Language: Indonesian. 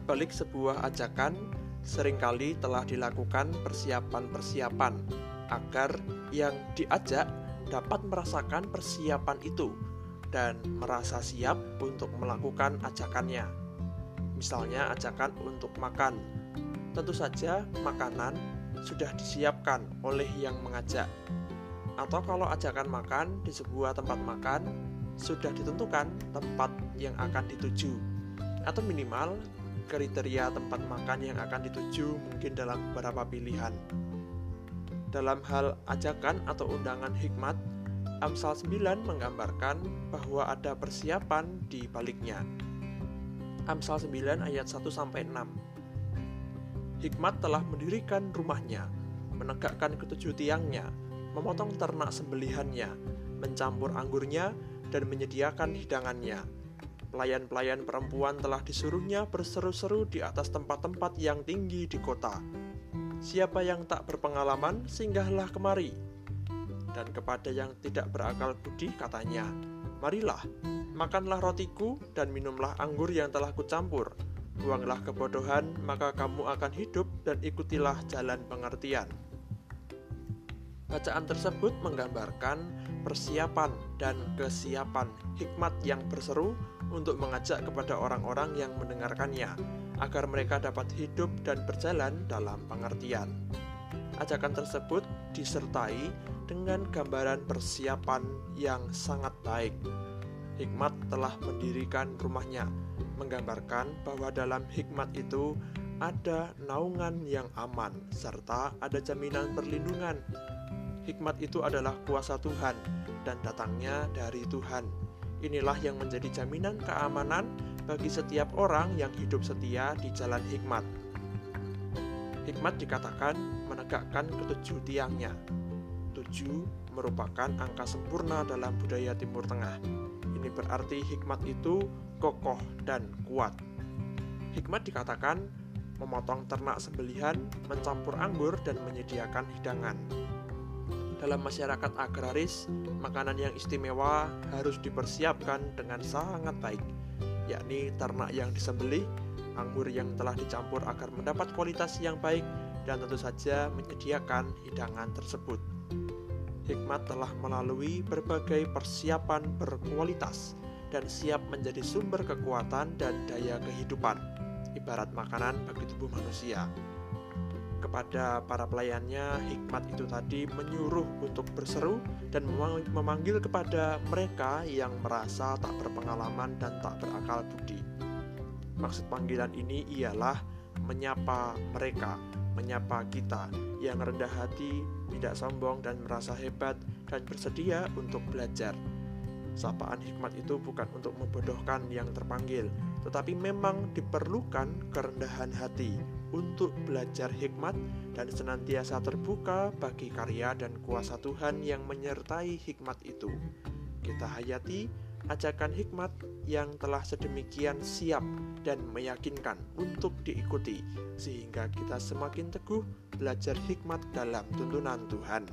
balik sebuah ajakan, sering kali telah dilakukan persiapan-persiapan agar yang diajak dapat merasakan persiapan itu dan merasa siap untuk melakukan ajakannya. Misalnya, ajakan untuk makan. Tentu saja, makanan sudah disiapkan oleh yang mengajak, atau kalau ajakan makan di sebuah tempat makan sudah ditentukan tempat yang akan dituju, atau minimal kriteria tempat makan yang akan dituju mungkin dalam beberapa pilihan. Dalam hal ajakan atau undangan hikmat, Amsal 9 menggambarkan bahwa ada persiapan di baliknya. Amsal 9 ayat 1 sampai 6. Hikmat telah mendirikan rumahnya, menegakkan ketujuh tiangnya, memotong ternak sembelihannya, mencampur anggurnya, dan menyediakan hidangannya. Pelayan-pelayan perempuan telah disuruhnya berseru-seru di atas tempat-tempat yang tinggi di kota Siapa yang tak berpengalaman, singgahlah kemari. Dan kepada yang tidak berakal budi katanya, Marilah, makanlah rotiku dan minumlah anggur yang telah kucampur. Buanglah kebodohan, maka kamu akan hidup dan ikutilah jalan pengertian. Bacaan tersebut menggambarkan persiapan dan kesiapan hikmat yang berseru untuk mengajak kepada orang-orang yang mendengarkannya agar mereka dapat hidup dan berjalan dalam pengertian. Ajakan tersebut disertai dengan gambaran persiapan yang sangat baik. Hikmat telah mendirikan rumahnya, menggambarkan bahwa dalam hikmat itu ada naungan yang aman serta ada jaminan perlindungan. Hikmat itu adalah kuasa Tuhan dan datangnya dari Tuhan. Inilah yang menjadi jaminan keamanan bagi setiap orang yang hidup setia di jalan hikmat. Hikmat dikatakan menegakkan ketujuh tiangnya. Tujuh merupakan angka sempurna dalam budaya Timur Tengah. Ini berarti hikmat itu kokoh dan kuat. Hikmat dikatakan memotong ternak sembelihan, mencampur anggur, dan menyediakan hidangan. Dalam masyarakat agraris, makanan yang istimewa harus dipersiapkan dengan sangat baik yakni ternak yang disembelih, anggur yang telah dicampur agar mendapat kualitas yang baik, dan tentu saja menyediakan hidangan tersebut. Hikmat telah melalui berbagai persiapan berkualitas dan siap menjadi sumber kekuatan dan daya kehidupan, ibarat makanan bagi tubuh manusia kepada para pelayannya, hikmat itu tadi menyuruh untuk berseru dan memanggil kepada mereka yang merasa tak berpengalaman dan tak berakal budi. Maksud panggilan ini ialah menyapa mereka, menyapa kita yang rendah hati, tidak sombong dan merasa hebat dan bersedia untuk belajar. Sapaan hikmat itu bukan untuk membodohkan yang terpanggil, tetapi memang diperlukan kerendahan hati untuk belajar hikmat dan senantiasa terbuka bagi karya dan kuasa Tuhan yang menyertai hikmat itu. Kita hayati ajakan hikmat yang telah sedemikian siap dan meyakinkan untuk diikuti, sehingga kita semakin teguh belajar hikmat dalam tuntunan Tuhan.